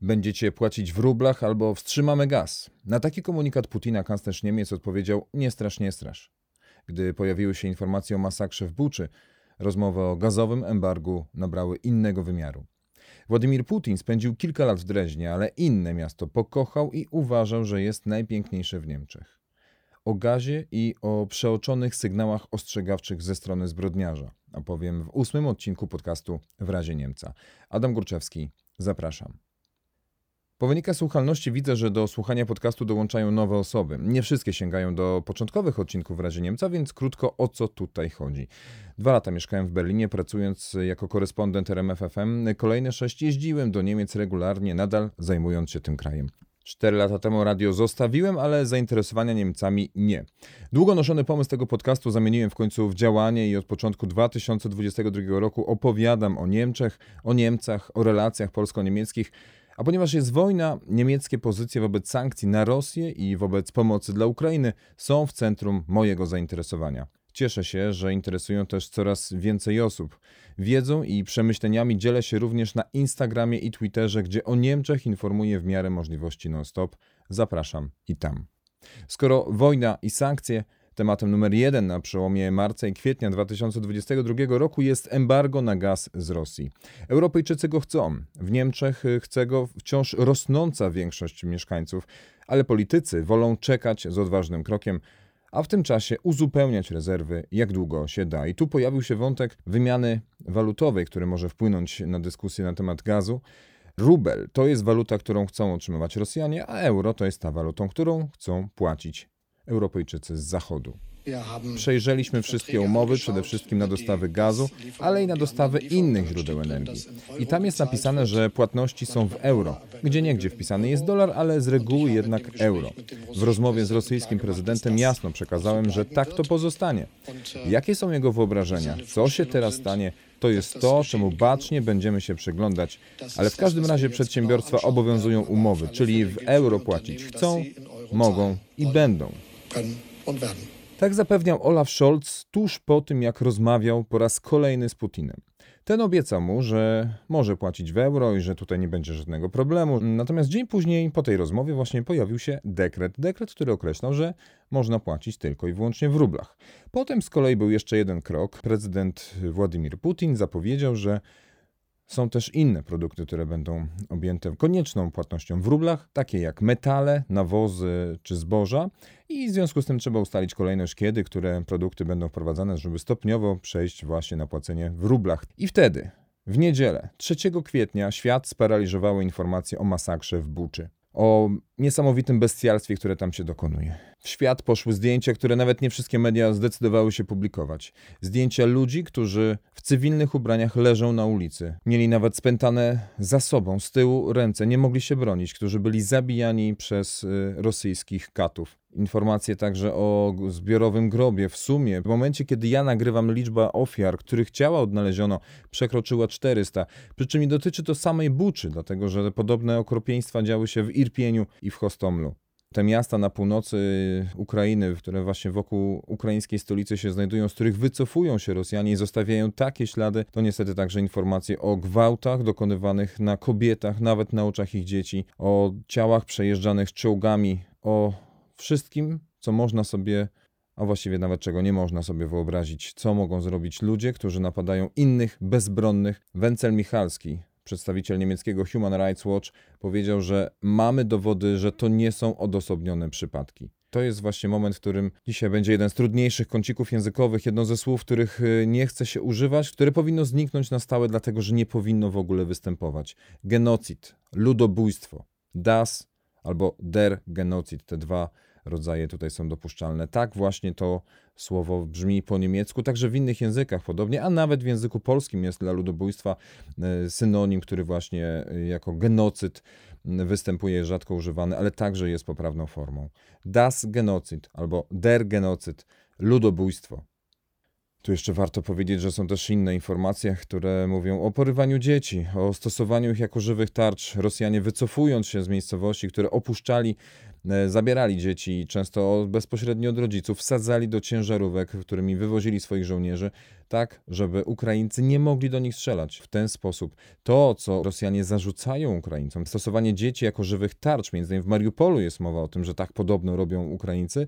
Będziecie płacić w rublach albo wstrzymamy gaz. Na taki komunikat Putina kanclerz Niemiec odpowiedział: Nie strasz, nie strasz. Gdy pojawiły się informacje o masakrze w Buczy, rozmowy o gazowym embargu nabrały innego wymiaru. Władimir Putin spędził kilka lat w Dreźnie, ale inne miasto pokochał i uważał, że jest najpiękniejsze w Niemczech. O gazie i o przeoczonych sygnałach ostrzegawczych ze strony zbrodniarza opowiem w ósmym odcinku podcastu W razie Niemca. Adam Górczewski, zapraszam. Po wynikach słuchalności widzę, że do słuchania podcastu dołączają nowe osoby. Nie wszystkie sięgają do początkowych odcinków w razie Niemca, więc krótko o co tutaj chodzi. Dwa lata mieszkałem w Berlinie, pracując jako korespondent RMFFM. Kolejne sześć jeździłem do Niemiec regularnie, nadal zajmując się tym krajem. Cztery lata temu radio zostawiłem, ale zainteresowania Niemcami nie. Długo noszony pomysł tego podcastu zamieniłem w końcu w działanie i od początku 2022 roku opowiadam o Niemczech, o Niemcach, o relacjach polsko-niemieckich. A ponieważ jest wojna, niemieckie pozycje wobec sankcji na Rosję i wobec pomocy dla Ukrainy są w centrum mojego zainteresowania. Cieszę się, że interesują też coraz więcej osób. Wiedzą i przemyśleniami dzielę się również na Instagramie i Twitterze, gdzie o Niemczech informuję w miarę możliwości non-stop. Zapraszam i tam. Skoro wojna i sankcje, tematem numer jeden na przełomie marca i kwietnia 2022 roku jest embargo na gaz z Rosji. Europejczycy go chcą. W Niemczech chce go wciąż rosnąca większość mieszkańców, ale politycy wolą czekać z odważnym krokiem a w tym czasie uzupełniać rezerwy jak długo się da. I tu pojawił się wątek wymiany walutowej, który może wpłynąć na dyskusję na temat gazu. Rubel to jest waluta, którą chcą otrzymywać Rosjanie, a euro to jest ta walutą, którą chcą płacić Europejczycy z Zachodu. Przejrzeliśmy wszystkie umowy, przede wszystkim na dostawy gazu, ale i na dostawy innych źródeł energii. I tam jest napisane, że płatności są w euro. Gdzie niegdzie wpisany jest dolar, ale z reguły jednak euro. W rozmowie z rosyjskim prezydentem jasno przekazałem, że tak to pozostanie. Jakie są jego wyobrażenia? Co się teraz stanie? To jest to, czemu bacznie będziemy się przyglądać, ale w każdym razie przedsiębiorstwa obowiązują umowy, czyli w euro płacić chcą, mogą i będą. Tak zapewniał Olaf Scholz tuż po tym, jak rozmawiał po raz kolejny z Putinem. Ten obiecał mu, że może płacić w euro i że tutaj nie będzie żadnego problemu. Natomiast dzień później po tej rozmowie właśnie pojawił się dekret. Dekret, który określał, że można płacić tylko i wyłącznie w rublach. Potem z kolei był jeszcze jeden krok. Prezydent Władimir Putin zapowiedział, że są też inne produkty, które będą objęte konieczną płatnością w rublach, takie jak metale, nawozy czy zboża. I w związku z tym trzeba ustalić kolejność, kiedy które produkty będą wprowadzane, żeby stopniowo przejść właśnie na płacenie w rublach. I wtedy, w niedzielę, 3 kwietnia, świat sparaliżowały informacje o masakrze w Buczy o niesamowitym bestialstwie, które tam się dokonuje. W świat poszły zdjęcia, które nawet nie wszystkie media zdecydowały się publikować. Zdjęcia ludzi, którzy w cywilnych ubraniach leżą na ulicy. Mieli nawet spętane za sobą, z tyłu ręce, nie mogli się bronić, którzy byli zabijani przez y, rosyjskich katów. Informacje także o zbiorowym grobie. W sumie, w momencie, kiedy ja nagrywam, liczba ofiar, których ciała odnaleziono, przekroczyła 400. Przy czym nie dotyczy to samej Buczy, dlatego że podobne okropieństwa działy się w Irpieniu i w Hostomlu. Te miasta na północy Ukrainy, które właśnie wokół ukraińskiej stolicy się znajdują, z których wycofują się Rosjanie i zostawiają takie ślady, to niestety także informacje o gwałtach dokonywanych na kobietach, nawet na oczach ich dzieci, o ciałach przejeżdżanych czołgami, o wszystkim, co można sobie, a właściwie nawet czego nie można sobie wyobrazić, co mogą zrobić ludzie, którzy napadają innych bezbronnych. Wencel Michalski, przedstawiciel niemieckiego Human Rights Watch, powiedział, że mamy dowody, że to nie są odosobnione przypadki. To jest właśnie moment, w którym dzisiaj będzie jeden z trudniejszych kącików językowych, jedno ze słów, których y, nie chce się używać, które powinno zniknąć na stałe, dlatego że nie powinno w ogóle występować. Genocid, ludobójstwo, das albo der Genocid, te dwa rodzaje tutaj są dopuszczalne. Tak właśnie to słowo brzmi po niemiecku, także w innych językach podobnie, a nawet w języku polskim jest dla ludobójstwa e, synonim, który właśnie e, jako genocyd występuje, rzadko używany, ale także jest poprawną formą. Das Genocid albo der Genocid, ludobójstwo. Tu jeszcze warto powiedzieć, że są też inne informacje, które mówią o porywaniu dzieci, o stosowaniu ich jako żywych tarcz. Rosjanie wycofując się z miejscowości, które opuszczali zabierali dzieci, często bezpośrednio od rodziców, wsadzali do ciężarówek, którymi wywozili swoich żołnierzy, tak, żeby Ukraińcy nie mogli do nich strzelać. W ten sposób to, co Rosjanie zarzucają Ukraińcom, stosowanie dzieci jako żywych tarcz, między innymi w Mariupolu jest mowa o tym, że tak podobno robią Ukraińcy,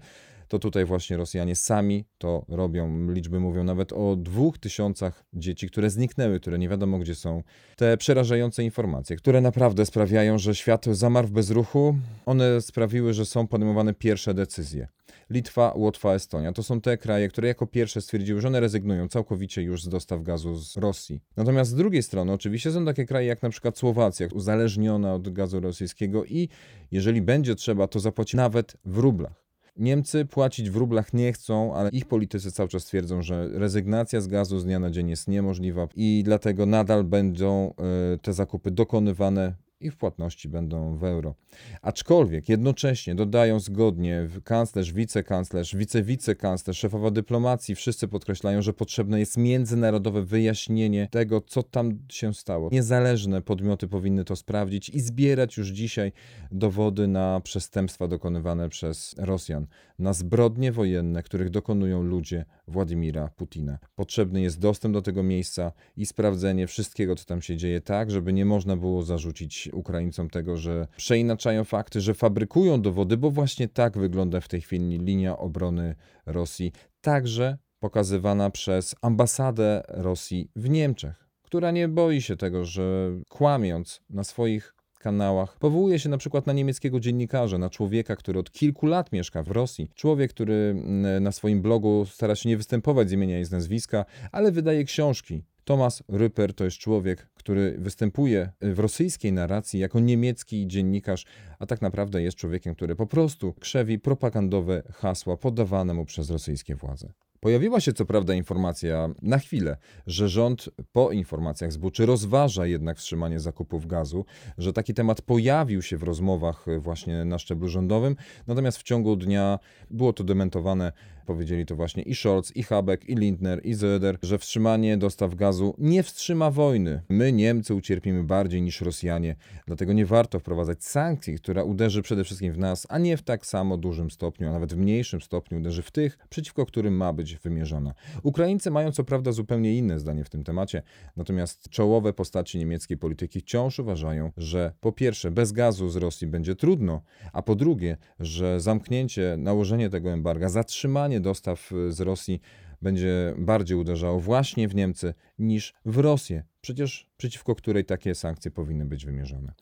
to tutaj właśnie Rosjanie sami to robią. Liczby mówią nawet o dwóch tysiącach dzieci, które zniknęły, które nie wiadomo gdzie są. Te przerażające informacje, które naprawdę sprawiają, że świat zamarł w bezruchu, one sprawiły, że są podejmowane pierwsze decyzje. Litwa, Łotwa, Estonia to są te kraje, które jako pierwsze stwierdziły, że one rezygnują całkowicie już z dostaw gazu z Rosji. Natomiast z drugiej strony, oczywiście są takie kraje jak na przykład Słowacja, uzależniona od gazu rosyjskiego i jeżeli będzie trzeba, to zapłaci nawet w rublach. Niemcy płacić w rublach nie chcą, ale ich politycy cały czas twierdzą, że rezygnacja z gazu z dnia na dzień jest niemożliwa i dlatego nadal będą e, te zakupy dokonywane i w płatności będą w euro. Aczkolwiek jednocześnie dodają zgodnie kanclerz, wicekanclerz, wicewicekanclerz, szefowa dyplomacji, wszyscy podkreślają, że potrzebne jest międzynarodowe wyjaśnienie tego, co tam się stało. Niezależne podmioty powinny to sprawdzić i zbierać już dzisiaj dowody na przestępstwa dokonywane przez Rosjan, na zbrodnie wojenne, których dokonują ludzie Władimira Putina. Potrzebny jest dostęp do tego miejsca i sprawdzenie wszystkiego, co tam się dzieje, tak, żeby nie można było zarzucić Ukraińcom tego, że przeinaczają fakty, że fabrykują dowody, bo właśnie tak wygląda w tej chwili linia obrony Rosji, także pokazywana przez ambasadę Rosji w Niemczech, która nie boi się tego, że kłamiąc na swoich kanałach. Powołuje się na przykład na niemieckiego dziennikarza, na człowieka, który od kilku lat mieszka w Rosji. Człowiek, który mm, na swoim blogu stara się nie występować z imienia i z nazwiska, ale wydaje książki. Thomas Rüpper to jest człowiek, który występuje w rosyjskiej narracji jako niemiecki dziennikarz, a tak naprawdę jest człowiekiem, który po prostu krzewi propagandowe hasła podawane mu przez rosyjskie władze. Pojawiła się co prawda informacja na chwilę, że rząd po informacjach z Buczy rozważa jednak wstrzymanie zakupów gazu, że taki temat pojawił się w rozmowach właśnie na szczeblu rządowym, natomiast w ciągu dnia było to dementowane, powiedzieli to właśnie i Scholz, i Habeck, i Lindner, i Söder, że wstrzymanie dostaw gazu nie wstrzyma wojny. My, Niemcy, ucierpimy bardziej niż Rosjanie, dlatego nie warto wprowadzać sankcji, która uderzy przede wszystkim w nas, a nie w tak samo dużym stopniu, a nawet w mniejszym stopniu uderzy w tych, przeciwko którym ma być wymierzona. Ukraińcy mają co prawda zupełnie inne zdanie w tym temacie, natomiast czołowe postaci niemieckiej polityki wciąż uważają, że po pierwsze bez gazu z Rosji będzie trudno, a po drugie, że zamknięcie, nałożenie tego embarga, zatrzymanie dostaw z Rosji będzie bardziej uderzało właśnie w Niemcy niż w Rosję. Przecież przeciwko której takie sankcje powinny być wymierzone.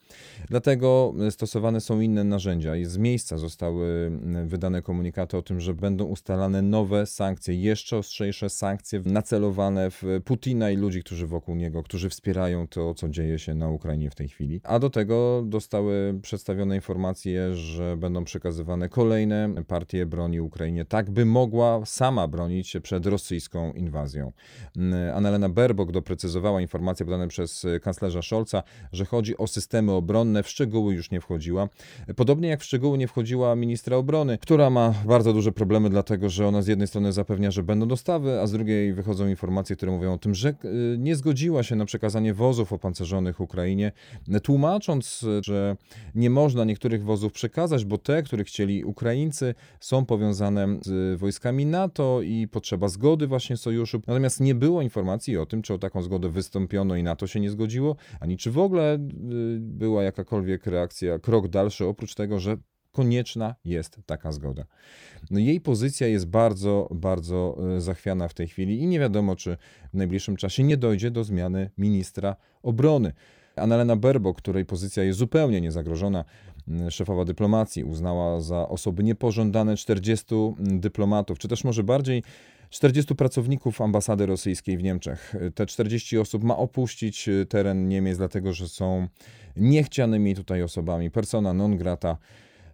Dlatego stosowane są inne narzędzia i z miejsca zostały wydane komunikaty o tym, że będą ustalane nowe sankcje, jeszcze ostrzejsze sankcje nacelowane w Putina i ludzi, którzy wokół niego, którzy wspierają to, co dzieje się na Ukrainie w tej chwili. A do tego zostały przedstawione informacje, że będą przekazywane kolejne partie broni Ukrainie, tak by mogła sama bronić się przed rosyjską inwazją. Annalena Berbok doprecyzowała informacje podane przez y, kanclerza Scholza, że chodzi o systemy obronne, w szczegóły już nie wchodziła. Podobnie jak w szczegóły nie wchodziła ministra obrony, która ma bardzo duże problemy, dlatego że ona z jednej strony zapewnia, że będą dostawy, a z drugiej wychodzą informacje, które mówią o tym, że y, nie zgodziła się na przekazanie wozów opancerzonych Ukrainie, tłumacząc, że nie można niektórych wozów przekazać, bo te, które chcieli Ukraińcy, są powiązane z wojskami NATO i potrzeba zgody właśnie sojuszu. Natomiast nie było informacji o tym, czy o taką zgodę wystąpiono i NATO się się nie zgodziło, ani czy w ogóle y, była jakakolwiek reakcja, krok dalszy, oprócz tego, że konieczna jest taka zgoda. No jej pozycja jest bardzo, bardzo y, zachwiana w tej chwili i nie wiadomo, czy w najbliższym czasie nie dojdzie do zmiany ministra obrony. Annalena Berbok, której pozycja jest zupełnie niezagrożona, y, szefowa dyplomacji, uznała za osoby niepożądane 40 dyplomatów, czy też może bardziej 40 pracowników ambasady rosyjskiej w Niemczech. Te 40 osób ma opuścić y, teren Niemiec, dlatego że są niechcianymi tutaj osobami, persona non grata.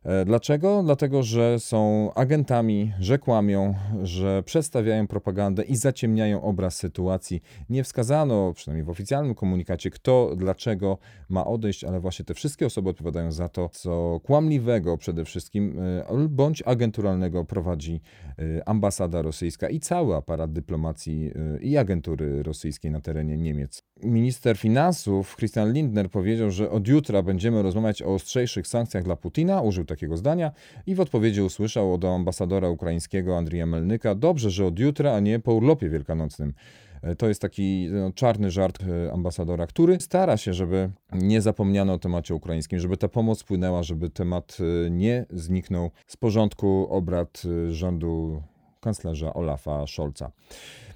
E, dlaczego? Dlatego, że są agentami, że kłamią, że przedstawiają propagandę i zaciemniają obraz sytuacji. Nie wskazano, przynajmniej w oficjalnym komunikacie, kto, dlaczego ma odejść, ale właśnie te wszystkie osoby odpowiadają za to, co kłamliwego przede wszystkim e, bądź agenturalnego prowadzi e, ambasada rosyjska i cały aparat dyplomacji i agentury rosyjskiej na terenie Niemiec. minister finansów Christian Lindner powiedział, że od jutra będziemy rozmawiać o ostrzejszych sankcjach dla Putina, użył takiego zdania i w odpowiedzi usłyszał od ambasadora ukraińskiego Andrija Melnyka, dobrze, że od jutra, a nie po urlopie wielkanocnym. E, to jest taki no, czarny żart e, ambasadora, który stara się, żeby nie zapomniano o temacie ukraińskim, żeby ta pomoc płynęła, żeby temat e, nie zniknął z porządku obrad rządu kanclerza Olafa Scholza.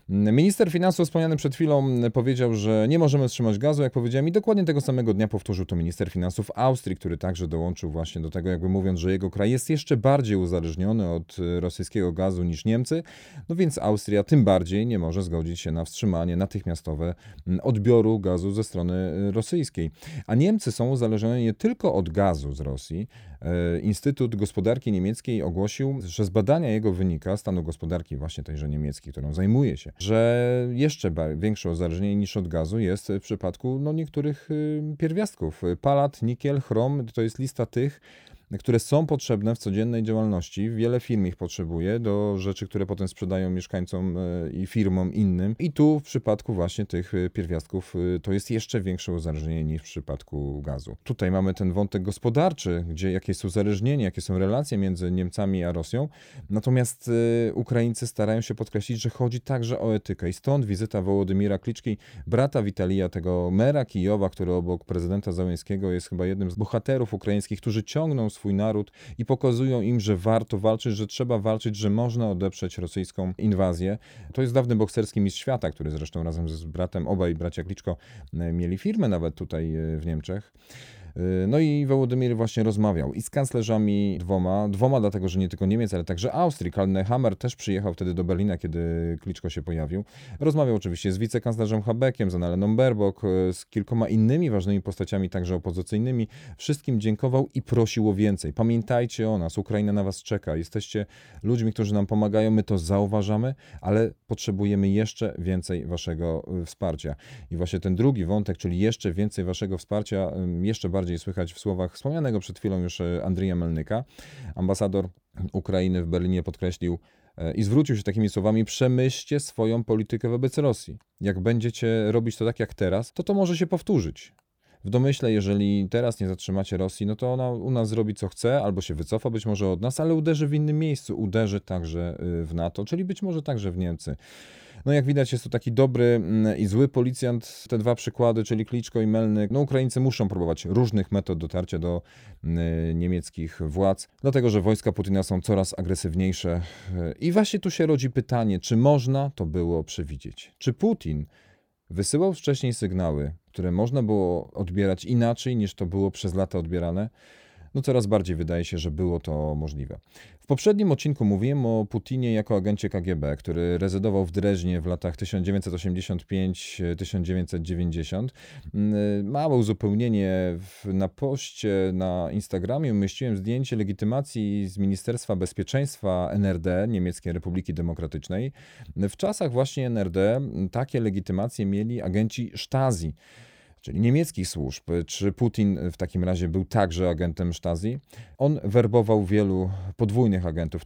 Minister finansów wspomniany przed chwilą powiedział, że nie możemy wstrzymać gazu, jak powiedziałem, i dokładnie tego samego dnia powtórzył to minister finansów Austrii, który także dołączył właśnie do tego, jakby mówiąc, że jego kraj jest jeszcze bardziej uzależniony od rosyjskiego gazu niż Niemcy, no więc Austria tym bardziej nie może zgodzić się na wstrzymanie natychmiastowe odbioru gazu ze strony rosyjskiej. A Niemcy są uzależnione nie tylko od gazu z Rosji. E, Instytut Gospodarki Niemieckiej ogłosił, że z badania jego wynika, stanu gospodarki właśnie tejże niemieckiej, którą zajmuje się, że jeszcze większe uzależnienie niż od gazu jest w przypadku no, niektórych y, pierwiastków. Palat, nikiel, chrom to jest lista tych, które są potrzebne w codziennej działalności. Wiele firm ich potrzebuje do rzeczy, które potem sprzedają mieszkańcom e, i firmom innym. I tu w przypadku właśnie tych e, pierwiastków e, to jest jeszcze większe uzależnienie niż w przypadku gazu. Tutaj mamy ten wątek gospodarczy, gdzie jakie jest uzależnienie, jakie są relacje między Niemcami a Rosją. Natomiast Ukraińcy starają się podkreślić, że chodzi także o etykę. I stąd wizyta Wołodymira Kliczki, brata Witalija, tego mera Kijowa, który obok prezydenta Załęskiego jest chyba jednym z bohaterów ukraińskich, którzy ciągną swój naród i pokazują im, że warto walczyć, że trzeba walczyć, że można odeprzeć rosyjską inwazję. To jest dawny bokserski mistrz świata, który zresztą razem z bratem, obaj bracia Kliczko e, mieli firmę nawet tutaj e, w Niemczech. Y, no i Wołodymir właśnie rozmawiał i z kanclerzami dwoma, dwoma dlatego, że nie tylko Niemiec, ale także Austrii. Karl też przyjechał wtedy do Berlina, kiedy Kliczko się pojawił. Rozmawiał oczywiście z wicekanclerzem Habeckiem, z Annaleną Baerbock, y, z kilkoma innymi ważnymi postaciami, także opozycyjnymi. Wszystkim dziękował i prosił o więcej. Pamiętajcie o nas, Ukraina na was czeka. Jesteście ludźmi, którzy nam pomagają, my to zauważamy, ale potrzebujemy jeszcze więcej waszego y, wsparcia. I właśnie ten drugi wątek, czyli jeszcze więcej waszego wsparcia, jeszcze bardziej bardziej słychać w słowach wspomnianego przed chwilą już e, Andrija Melnyka. Ambasador Ukrainy w Berlinie podkreślił e, i zwrócił się takimi słowami: Przemyślcie swoją politykę wobec Rosji. Jak będziecie robić to tak jak teraz, to to może się powtórzyć. W domyśle, jeżeli teraz nie zatrzymacie Rosji, no to ona u nas zrobi co chce, albo się wycofa być może od nas, ale uderzy w innym miejscu, uderzy także y, w NATO, czyli być może także w Niemcy. No jak widać jest to taki dobry mm, i zły policjant. Te dwa przykłady, czyli Kliczko i Melnyk. No Ukraińcy muszą próbować różnych metod dotarcia do mm, niemieckich władz, dlatego że wojska Putina są coraz agresywniejsze. I właśnie tu się rodzi pytanie, czy można to było przewidzieć? Czy Putin wysyłał wcześniej sygnały, które można było odbierać inaczej niż to było przez lata odbierane? No coraz bardziej wydaje się, że było to możliwe. W poprzednim odcinku mówiłem o Putinie jako agencie KGB, który rezydował w Dreźnie w latach 1985-1990. Mm, małe uzupełnienie na poście na Instagramie umieściłem zdjęcie legitymacji z Ministerstwa Bezpieczeństwa NRD, Niemieckiej Republiki Demokratycznej. W czasach właśnie NRD takie legitymacje mieli agenci Stasi czyli niemieckich służb. Czy Putin w takim razie był także agentem Stasi? On werbował wielu podwójnych agentów,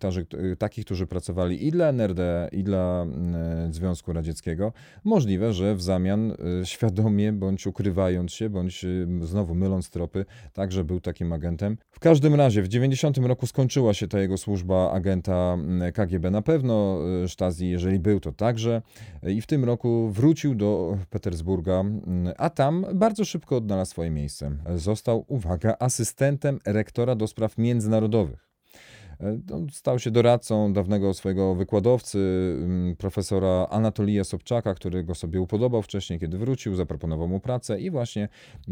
takich, którzy pracowali i dla NRD, i dla mm, Związku Radzieckiego. Możliwe, że w zamian y, świadomie, bądź ukrywając się, bądź y, znowu myląc tropy, także był takim agentem. W każdym razie w 90 roku skończyła się ta jego służba agenta KGB. Na pewno y, Stasi, jeżeli był, to także. I w tym roku wrócił do Petersburga, a tam bardzo szybko odnalazł swoje miejsce. Został, uwaga, asystentem rektora do spraw międzynarodowych. E, stał się doradcą dawnego swojego wykładowcy, mm, profesora Anatolija Sobczaka, który go sobie upodobał wcześniej, kiedy wrócił, zaproponował mu pracę i właśnie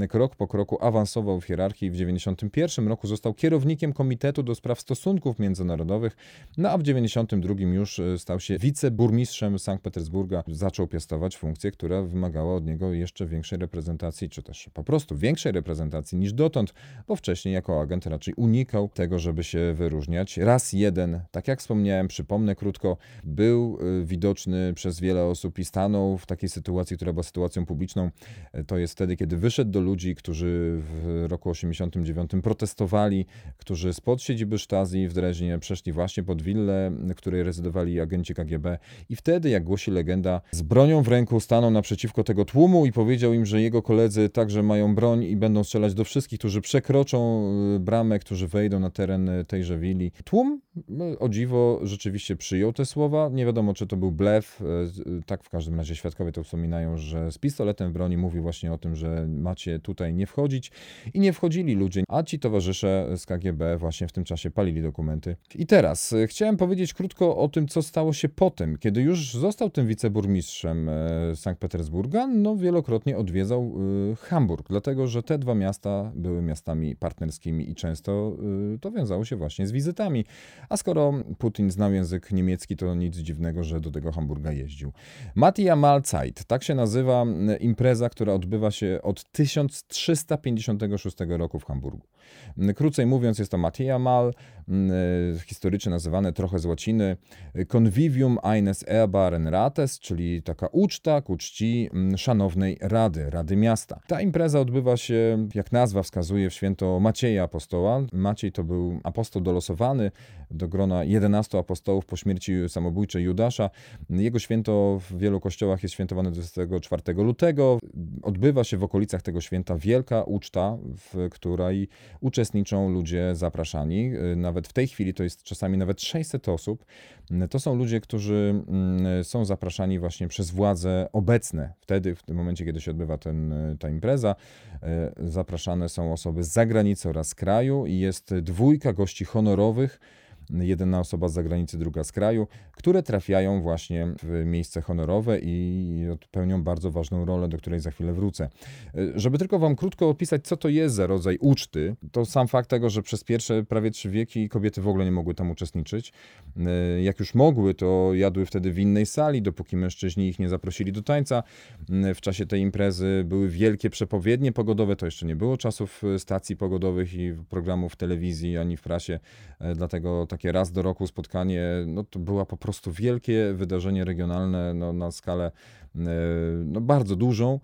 krok po kroku awansował w hierarchii. W 1991 roku został kierownikiem Komitetu do Spraw Stosunków Międzynarodowych, no a w 1992 już e, stał się wiceburmistrzem Sankt Petersburga. Zaczął piastować funkcję, która wymagała od niego jeszcze większej reprezentacji, czy też po prostu większej reprezentacji niż dotąd, bo wcześniej jako agent raczej unikał tego, żeby się wyróżniać raz jeden, tak jak wspomniałem, przypomnę krótko, był y, widoczny przez wiele osób i stanął w takiej sytuacji, która była sytuacją publiczną. To jest wtedy, kiedy wyszedł do ludzi, którzy w roku 89 protestowali, którzy spod siedziby Stasi w Dreźnie przeszli właśnie pod willę, w której rezydowali agenci KGB i wtedy, jak głosi legenda, z bronią w ręku stanął naprzeciwko tego tłumu i powiedział im, że jego koledzy także mają broń i będą strzelać do wszystkich, którzy przekroczą y, bramę, którzy wejdą na teren tejże willi. Tłum, y, o dziwo, rzeczywiście przyjął te słowa. Nie wiadomo, czy to był blef. Y, tak w każdym razie świadkowie to wspominają, że z pistoletem w broni mówił właśnie o tym, że macie tutaj nie wchodzić i nie wchodzili ludzie, a ci towarzysze z KGB właśnie w tym czasie palili dokumenty. I teraz chciałem powiedzieć krótko o tym, co stało się potem, kiedy już został tym wiceburmistrzem e, Sankt Petersburga, no wielokrotnie odwiedzał Hamburg, dlatego że te dwa miasta były miastami partnerskimi i często to wiązało się właśnie z wizytami. A skoro Putin znał język niemiecki, to nic dziwnego, że do tego Hamburga jeździł. Matia Malzeit, tak się nazywa impreza, która odbywa się od 1356 roku w Hamburgu. Krócej mówiąc, jest to Matia Mal, historycznie nazywane trochę z łaciny Convivium eines erbaren Rates, czyli taka uczta ku czci szanownej Rady, Rady Miasta. Ta impreza odbywa się, jak nazwa wskazuje, w święto Macieja Apostoła. Maciej to był apostoł dolosowany do grona 11 apostołów po śmierci samobójczej Judasza. Jego święto w wielu kościołach jest świętowane 24 lutego. Odbywa się w okolicach tego święta wielka uczta, w której uczestniczą ludzie zapraszani. Nawet w tej chwili to jest czasami nawet 600 osób. To są ludzie, którzy mm, są zapraszani właśnie przez władze obecne. Wtedy, w tym momencie, kiedy się odbywa ten, ta impreza, e, zapraszane są osoby z zagranicy oraz z kraju i jest dwójka gości honorowych, jedna osoba z zagranicy, druga z kraju, które trafiają właśnie w miejsce honorowe i pełnią bardzo ważną rolę, do której za chwilę wrócę. Żeby tylko wam krótko opisać, co to jest za rodzaj uczty, to sam fakt tego, że przez pierwsze prawie trzy wieki kobiety w ogóle nie mogły tam uczestniczyć. Jak już mogły, to jadły wtedy w innej sali, dopóki mężczyźni ich nie zaprosili do tańca. W czasie tej imprezy były wielkie przepowiednie pogodowe, to jeszcze nie było czasów stacji pogodowych i programów telewizji ani w prasie, dlatego tak takie raz do roku spotkanie, no to była po prostu wielkie wydarzenie regionalne no, na skalę e, no, bardzo dużą.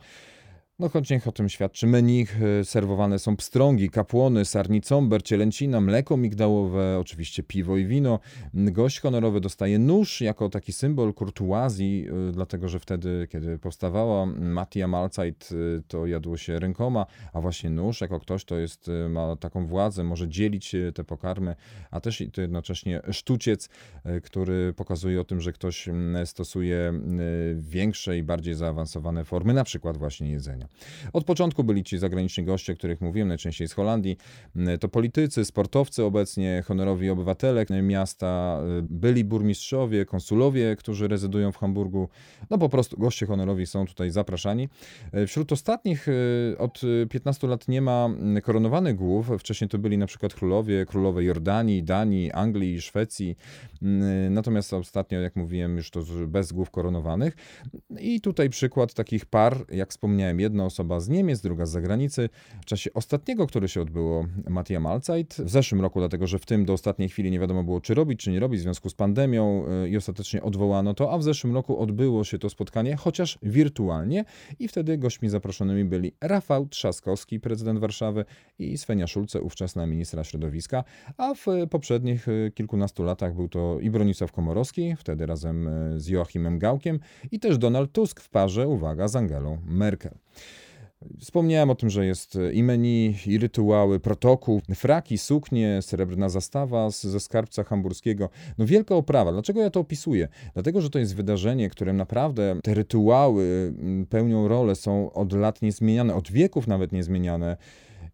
No choć niech o tym świadczy menich, e, serwowane są pstrągi, kapłony, sarnicomber, cielęcina, mleko migdałowe, oczywiście piwo i wino. Gość honorowy dostaje nóż jako taki symbol kurtuazji, e, dlatego że wtedy, kiedy powstawała Matia Malzeit, e, to jadło się rękoma, a właśnie nóż jako ktoś, to jest, ma taką władzę, może dzielić te pokarmy, a też to jednocześnie sztuciec, który pokazuje o tym, że ktoś stosuje większe i bardziej zaawansowane formy, na przykład właśnie jedzenia. Od początku byli ci zagraniczni goście, o których mówiłem, najczęściej z Holandii. To politycy, sportowcy obecnie, honorowi obywatele miasta, byli burmistrzowie, konsulowie, którzy rezydują w Hamburgu. No po prostu goście honorowi są tutaj zapraszani. Wśród ostatnich e, od 15 lat nie ma koronowanych głów. Wcześniej to byli na przykład królowie, królowe Jordanii, Danii, Anglii, Szwecji. Natomiast ostatnio, jak mówiłem, już to bez głów koronowanych. I tutaj przykład takich par, jak wspomniałem, jedno jedna osoba z Niemiec, druga z zagranicy. W czasie ostatniego, które się odbyło, Mattia Malzeit, w zeszłym roku, dlatego że w tym do ostatniej chwili nie wiadomo było, czy robić, czy nie robić w związku z pandemią y, i ostatecznie odwołano to, a w zeszłym roku odbyło się to spotkanie, chociaż wirtualnie i wtedy gośćmi zaproszonymi byli Rafał Trzaskowski, prezydent Warszawy i Svenja Szulce, ówczesna ministra środowiska, a w poprzednich y, kilkunastu latach był to i Bronisław Komorowski, wtedy razem y, z Joachimem Gałkiem i też Donald Tusk w parze, uwaga, z Angelą Merkel. Wspomniałem o tym, że jest i menu, i rytuały, protokół, fraki, suknie, srebrna zastawa ze skarbca hamburskiego. No wielka oprawa. Dlaczego ja to opisuję? Dlatego, że to jest wydarzenie, którym naprawdę te rytuały mm, pełnią rolę, są od lat niezmieniane, od wieków nawet niezmieniane.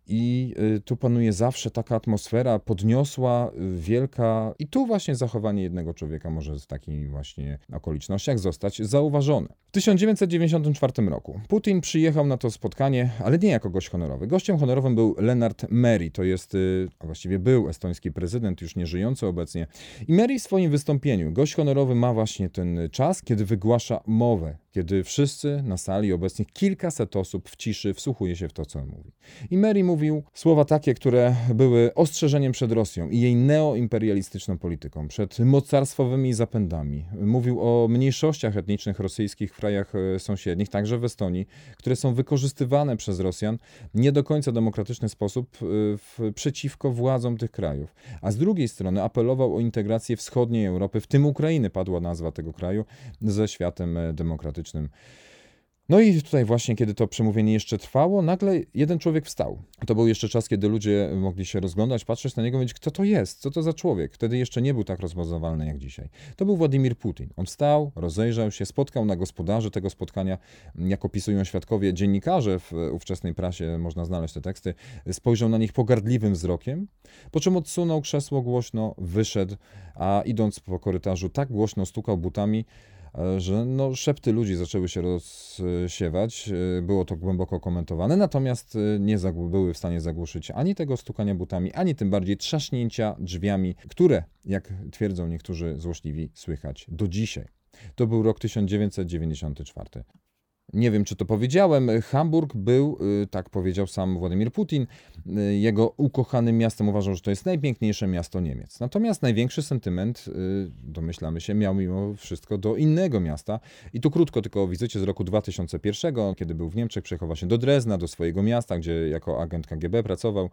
I y, tu panuje zawsze taka atmosfera podniosła, y, wielka. I tu właśnie zachowanie jednego człowieka może w takich właśnie okolicznościach zostać zauważone. W 1994 roku Putin przyjechał na to spotkanie, ale nie jako gość honorowy. Gościem honorowym był Leonard Meri, to jest, y, a właściwie był estoński prezydent, już nie żyjący obecnie. I Meri w swoim wystąpieniu, gość honorowy ma właśnie ten czas, kiedy wygłasza mowę kiedy wszyscy na sali obecnych kilkaset osób w ciszy wsłuchuje się w to, co on mówi. I Mary mówił słowa takie, które były ostrzeżeniem przed Rosją i jej neoimperialistyczną polityką, przed mocarstwowymi zapędami. Mówił o mniejszościach etnicznych rosyjskich w krajach e, sąsiednich, także w Estonii, które są wykorzystywane przez Rosjan nie do końca demokratyczny sposób e, w, przeciwko władzom tych krajów. A z drugiej strony apelował o integrację wschodniej Europy, w tym Ukrainy padła nazwa tego kraju, ze światem e, No i tutaj właśnie, kiedy to przemówienie jeszcze trwało, nagle jeden człowiek wstał. To był jeszcze czas, kiedy ludzie mogli się rozglądać, patrzeć na niego mówić, kto to jest, co to za człowiek. Wtedy jeszcze nie był tak rozpoznawalny jak dzisiaj. To był Władimir Putin. On wstał, rozejrzał się, spotkał na gospodarzy tego spotkania, jak opisują świadkowie, dziennikarze w ówczesnej prasie, można znaleźć te teksty, spojrzał na nich pogardliwym wzrokiem, po czym odsunął krzesło głośno, wyszedł, a idąc po korytarzu tak głośno stukał butami, że no, szepty ludzi zaczęły się rozsiewać. E, było to głęboko komentowane, natomiast e, nie były w stanie zagłuszyć ani tego stukania butami, ani tym bardziej trzaśnięcia drzwiami, które, jak twierdzą niektórzy złośliwi, słychać do dzisiaj. To był rok 1994. Nie wiem, czy to powiedziałem. Hamburg był, y, tak powiedział sam Władimir Putin, y, jego ukochanym miastem. Uważał, że to jest najpiękniejsze miasto Niemiec. Natomiast największy sentyment, y, domyślamy się, miał mimo wszystko do innego miasta. I tu krótko tylko o wizycie z roku 2001, kiedy był w Niemczech, przejechał się do Drezna, do swojego miasta, gdzie jako agent KGB pracował.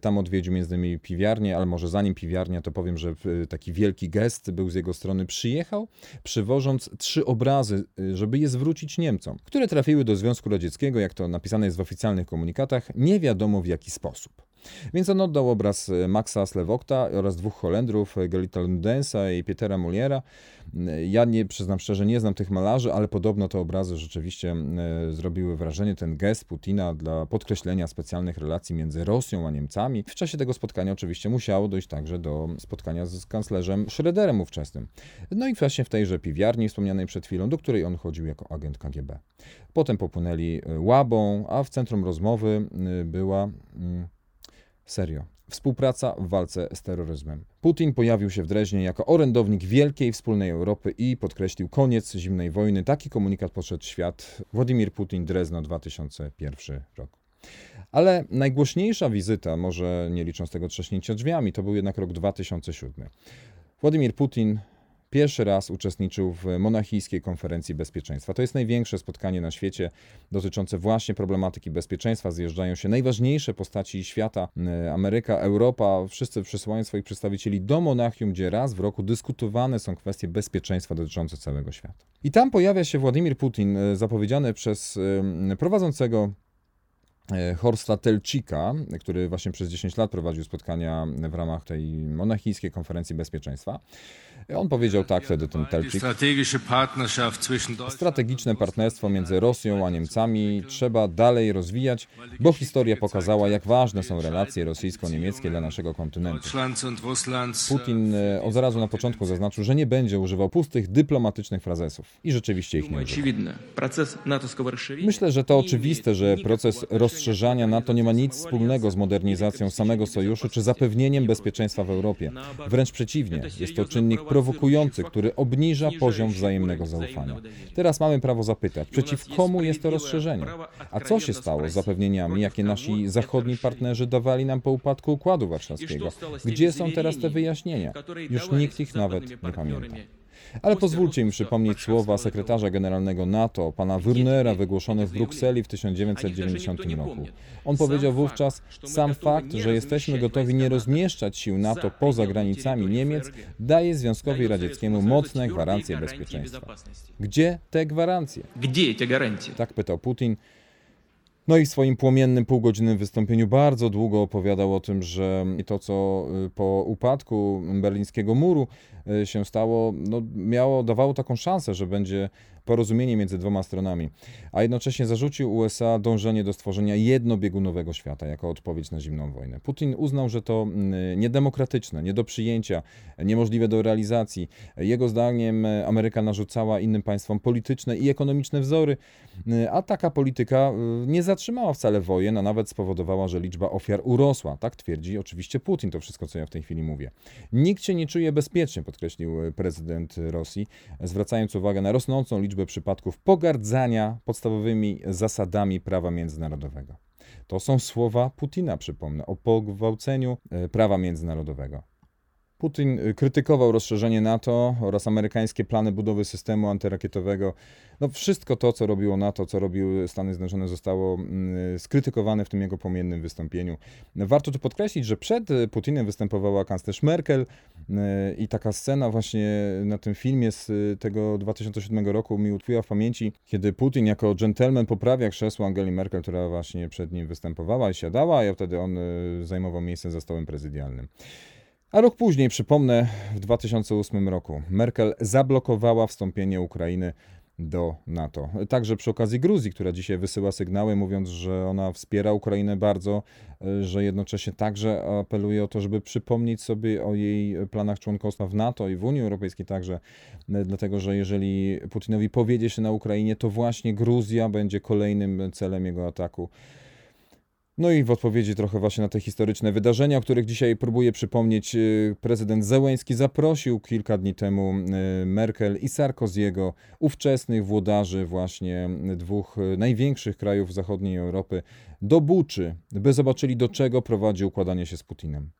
Tam odwiedził między innymi piwiarnię, ale może zanim piwiarnia, to powiem, że taki wielki gest był z jego strony. Przyjechał, przywożąc trzy obrazy, żeby je zwrócić Niemcom które trafiły do Związku Radzieckiego, jak to napisane jest w oficjalnych komunikatach, nie wiadomo w jaki sposób. Więc on oddał obraz e, Maxa Slewokta oraz dwóch Holendrów, e, Gelita Lundensa i Pietera Muliera. E, ja nie, przyznam szczerze, nie znam tych malarzy, ale podobno te obrazy rzeczywiście zrobiły wrażenie. Ten gest Putina dla podkreślenia specjalnych relacji między Rosją a Niemcami. W czasie tego spotkania oczywiście musiało dojść także do spotkania z kanclerzem Schröderem ówczesnym. No i właśnie w tejże piwiarni wspomnianej przed chwilą, do której on chodził jako agent KGB. Potem popłynęli Łabą, a w centrum rozmowy była mm, Serio. Współpraca w walce z terroryzmem. Putin pojawił się w Dreźnie jako orędownik wielkiej wspólnej Europy i podkreślił koniec zimnej wojny. Taki komunikat poszedł świat. Władimir Putin, Drezno, 2001 rok. Ale najgłośniejsza wizyta, może nie licząc tego trzaśnięcia drzwiami, to był jednak rok 2007. Władimir Putin pierwszy raz uczestniczył w monachijskiej konferencji bezpieczeństwa. To jest największe spotkanie na świecie dotyczące właśnie problematyki bezpieczeństwa. Zjeżdżają się najważniejsze postaci świata, e, Ameryka, Europa, wszyscy przysyłają swoich przedstawicieli do Monachium, gdzie raz w roku dyskutowane są kwestie bezpieczeństwa dotyczące całego świata. I tam pojawia się Władimir Putin, e, zapowiedziany przez e, prowadzącego Horsta Telcika, który właśnie przez 10 lat prowadził spotkania w ramach tej monachijskiej konferencji bezpieczeństwa. On powiedział tak wtedy, ten Telczyk. Strategiczne partnerstwo między Rosją a Niemcami trzeba dalej rozwijać, bo historia pokazała, jak ważne są relacje rosyjsko-niemieckie dla naszego kontynentu. Putin e, od razu na początku zaznaczył, że nie będzie używał pustych dyplomatycznych frazesów. I rzeczywiście ich nie używał. Myślę, że to oczywiste, że proces rozszerzania NATO nie ma nic wspólnego z modernizacją samego sojuszu czy zapewnieniem bezpieczeństwa w Europie. Wręcz przeciwnie, jest to czynnik prowokujący, który obniża poziom wzajemnego zaufania. Teraz mamy prawo zapytać, przeciw komu jest to rozszerzenie? A co się stało z zapewnieniami, jakie nasi zachodni partnerzy dawali nam po upadku Układu Warszawskiego? Gdzie są teraz te wyjaśnienia? Już nikt ich nawet nie pamięta. Ale pozwólcie mi przypomnieć słowa sekretarza generalnego NATO, pana Wernera, wygłoszone w Brukseli w 1990 roku. On powiedział wówczas, sam fakt, że jesteśmy gotowi nie rozmieszczać sił NATO poza granicami Niemiec, daje Związkowi Radzieckiemu mocne gwarancje bezpieczeństwa. Gdzie te gwarancje? Gdzie te gwarancje? Tak pytał Putin. No i w swoim płomiennym, półgodzinnym wystąpieniu bardzo długo opowiadał o tym, że to, co y, po upadku berlińskiego muru y, się stało, no, miało, dawało taką szansę, że będzie porozumienie między dwoma stronami, a jednocześnie zarzucił USA dążenie do stworzenia jednobiegunowego świata jako odpowiedź na zimną wojnę. Putin uznał, że to mm, niedemokratyczne, nie do przyjęcia, niemożliwe do realizacji. Jego zdaniem Ameryka narzucała innym państwom polityczne i ekonomiczne wzory, y, a taka polityka nie zatrzymała wcale wojen, a nawet spowodowała, że liczba ofiar urosła. Tak twierdzi oczywiście Putin, to wszystko, co ja w tej chwili mówię. Nikt się nie czuje bezpiecznie, podkreślił prezydent Rosji, zwracając uwagę na rosnącą liczbę liczbę przypadków pogardzania podstawowymi zasadami prawa międzynarodowego. To są słowa Putina, przypomnę, o pogwałceniu e, prawa międzynarodowego. Putin y, krytykował rozszerzenie NATO oraz amerykańskie plany budowy systemu antyrakietowego. No wszystko to, co robiło NATO, co robiły Stany Zjednoczone, zostało mm, skrytykowane w tym jego płomiennym wystąpieniu. Warto tu podkreślić, że przed Putinem występowała kanclerz Merkel y, i taka scena właśnie na tym filmie z tego 2007 roku mi utkwiła w pamięci, kiedy Putin jako dżentelmen poprawia krzesło Angeli Merkel, która właśnie przed nim występowała i siadała, a wtedy on y, zajmował miejsce za stołem prezydialnym. A rok później, przypomnę, w 2008 roku Merkel zablokowała wstąpienie Ukrainy do NATO. Także przy okazji Gruzji, która dzisiaj wysyła sygnały, mówiąc, że ona wspiera Ukrainę bardzo, że jednocześnie także apeluje o to, żeby przypomnieć sobie o jej planach członkostwa w NATO i w Unii Europejskiej także, dlatego że jeżeli Putinowi powiedzie się na Ukrainie, to właśnie Gruzja będzie kolejnym celem jego ataku. No i w odpowiedzi trochę właśnie na te historyczne wydarzenia, o których dzisiaj próbuję przypomnieć, y, prezydent Zełęński zaprosił kilka dni temu y, Merkel i Sarkoziego, ówczesnych włodarzy właśnie dwóch y, największych krajów zachodniej Europy, do Buczy, by zobaczyli do czego prowadzi układanie się z Putinem.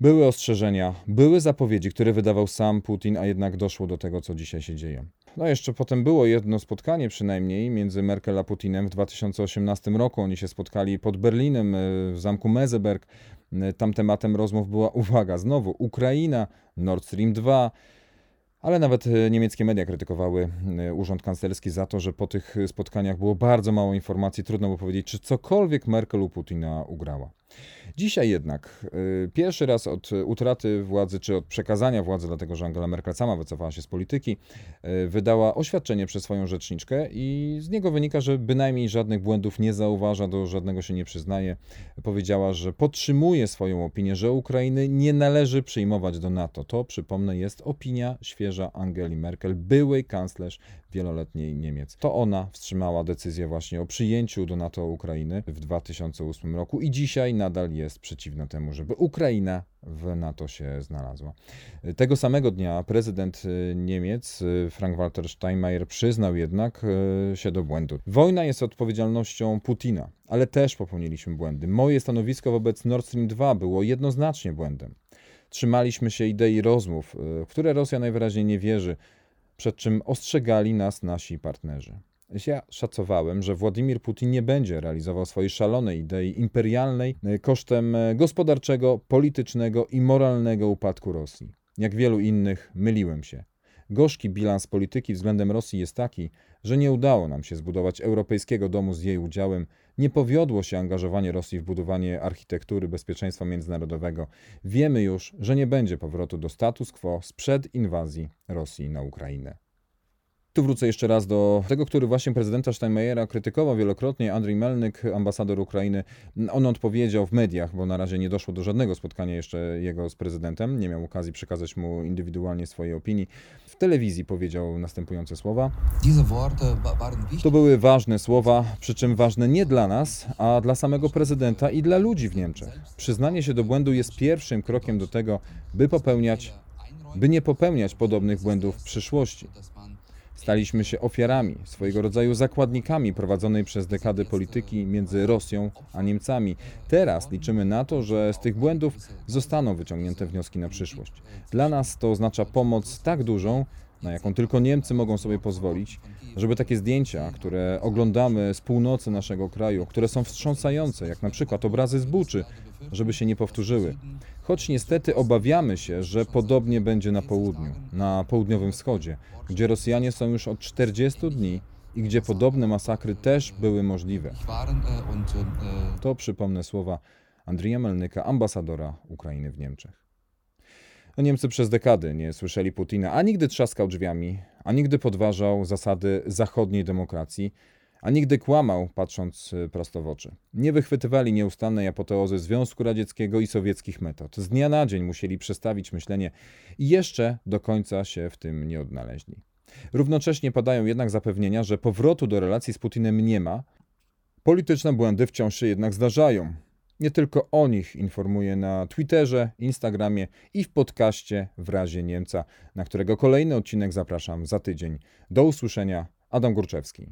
Były ostrzeżenia, były zapowiedzi, które wydawał sam Putin, a jednak doszło do tego, co dzisiaj się dzieje. No jeszcze potem było jedno spotkanie przynajmniej między Merkel a Putinem w 2018 roku. Oni się spotkali pod Berlinem e, w zamku Meseberg. E, tam tematem rozmów była, uwaga, znowu Ukraina, Nord Stream 2, ale nawet e, niemieckie media krytykowały urząd kanclerski za to, że po tych spotkaniach było bardzo mało informacji. Trudno było powiedzieć, czy cokolwiek Merkel u Putina ugrała. Dzisiaj jednak y, pierwszy raz od utraty władzy, czy od przekazania władzy, dlatego że Angela Merkel sama wycofała się z polityki, y, wydała oświadczenie przez swoją rzeczniczkę i z niego wynika, że bynajmniej żadnych błędów nie zauważa, do żadnego się nie przyznaje. Powiedziała, że podtrzymuje swoją opinię, że Ukrainy nie należy przyjmować do NATO. To, przypomnę, jest opinia świeża Angeli Merkel, byłej kanclerz wieloletniej Niemiec. To ona wstrzymała decyzję właśnie o przyjęciu do NATO Ukrainy w 2008 roku i dzisiaj nadal jest przeciwna temu, żeby Ukraina w NATO się znalazła. Tego samego dnia prezydent y, Niemiec y, Frank-Walter Steinmeier przyznał jednak y, się do błędu. Wojna jest odpowiedzialnością Putina, ale też popełniliśmy błędy. Moje stanowisko wobec Nord Stream 2 było jednoznacznie błędem. Trzymaliśmy się idei rozmów, w które Rosja najwyraźniej nie wierzy, przed czym ostrzegali nas nasi partnerzy. Ja szacowałem, że Władimir Putin nie będzie realizował swojej szalonej idei imperialnej e, kosztem e, gospodarczego, politycznego i moralnego upadku Rosji. Jak wielu innych, myliłem się. Gorzki bilans polityki względem Rosji jest taki, że nie udało nam się zbudować europejskiego domu z jej udziałem, nie powiodło się angażowanie Rosji w budowanie architektury bezpieczeństwa międzynarodowego. Wiemy już, że nie będzie powrotu do status quo sprzed inwazji Rosji na Ukrainę. Tu wrócę jeszcze raz do tego, który właśnie prezydenta Steinmeiera krytykował wielokrotnie, Andrzej Melnyk, ambasador Ukrainy. On odpowiedział w mediach, bo na razie nie doszło do żadnego spotkania jeszcze jego z prezydentem, nie miał okazji przekazać mu indywidualnie swojej opinii. W telewizji powiedział następujące słowa. To były ważne słowa, przy czym ważne nie dla nas, a dla samego prezydenta i dla ludzi w Niemczech. Przyznanie się do błędu jest pierwszym krokiem do tego, by popełniać, by nie popełniać podobnych błędów w przyszłości. Staliśmy się ofiarami, swojego rodzaju zakładnikami prowadzonej przez dekady polityki między Rosją a Niemcami. Teraz liczymy na to, że z tych błędów zostaną wyciągnięte wnioski na przyszłość. Dla nas to oznacza pomoc tak dużą, na jaką tylko Niemcy mogą sobie pozwolić, żeby takie zdjęcia, które oglądamy z północy naszego kraju, które są wstrząsające, jak na przykład obrazy z Buczy, żeby się nie powtórzyły. Choć niestety obawiamy się, że podobnie będzie na południu, na południowym wschodzie, gdzie Rosjanie są już od 40 dni i gdzie podobne masakry też były możliwe. To przypomnę słowa Andrija Melnyka, ambasadora Ukrainy w Niemczech. No Niemcy przez dekady nie słyszeli Putina, a nigdy trzaskał drzwiami, a nigdy podważał zasady zachodniej demokracji, a nigdy kłamał, patrząc y, prosto w oczy. Nie wychwytywali nieustannej apoteozy Związku Radzieckiego i sowieckich metod. Z dnia na dzień musieli przestawić myślenie i jeszcze do końca się w tym nie odnaleźli. Równocześnie padają jednak zapewnienia, że powrotu do relacji z Putinem nie ma. Polityczne błędy wciąż się jednak zdarzają. Nie tylko o nich informuję na Twitterze, Instagramie i w podcaście w razie Niemca, na którego kolejny odcinek zapraszam za tydzień. Do usłyszenia Adam Górczewski.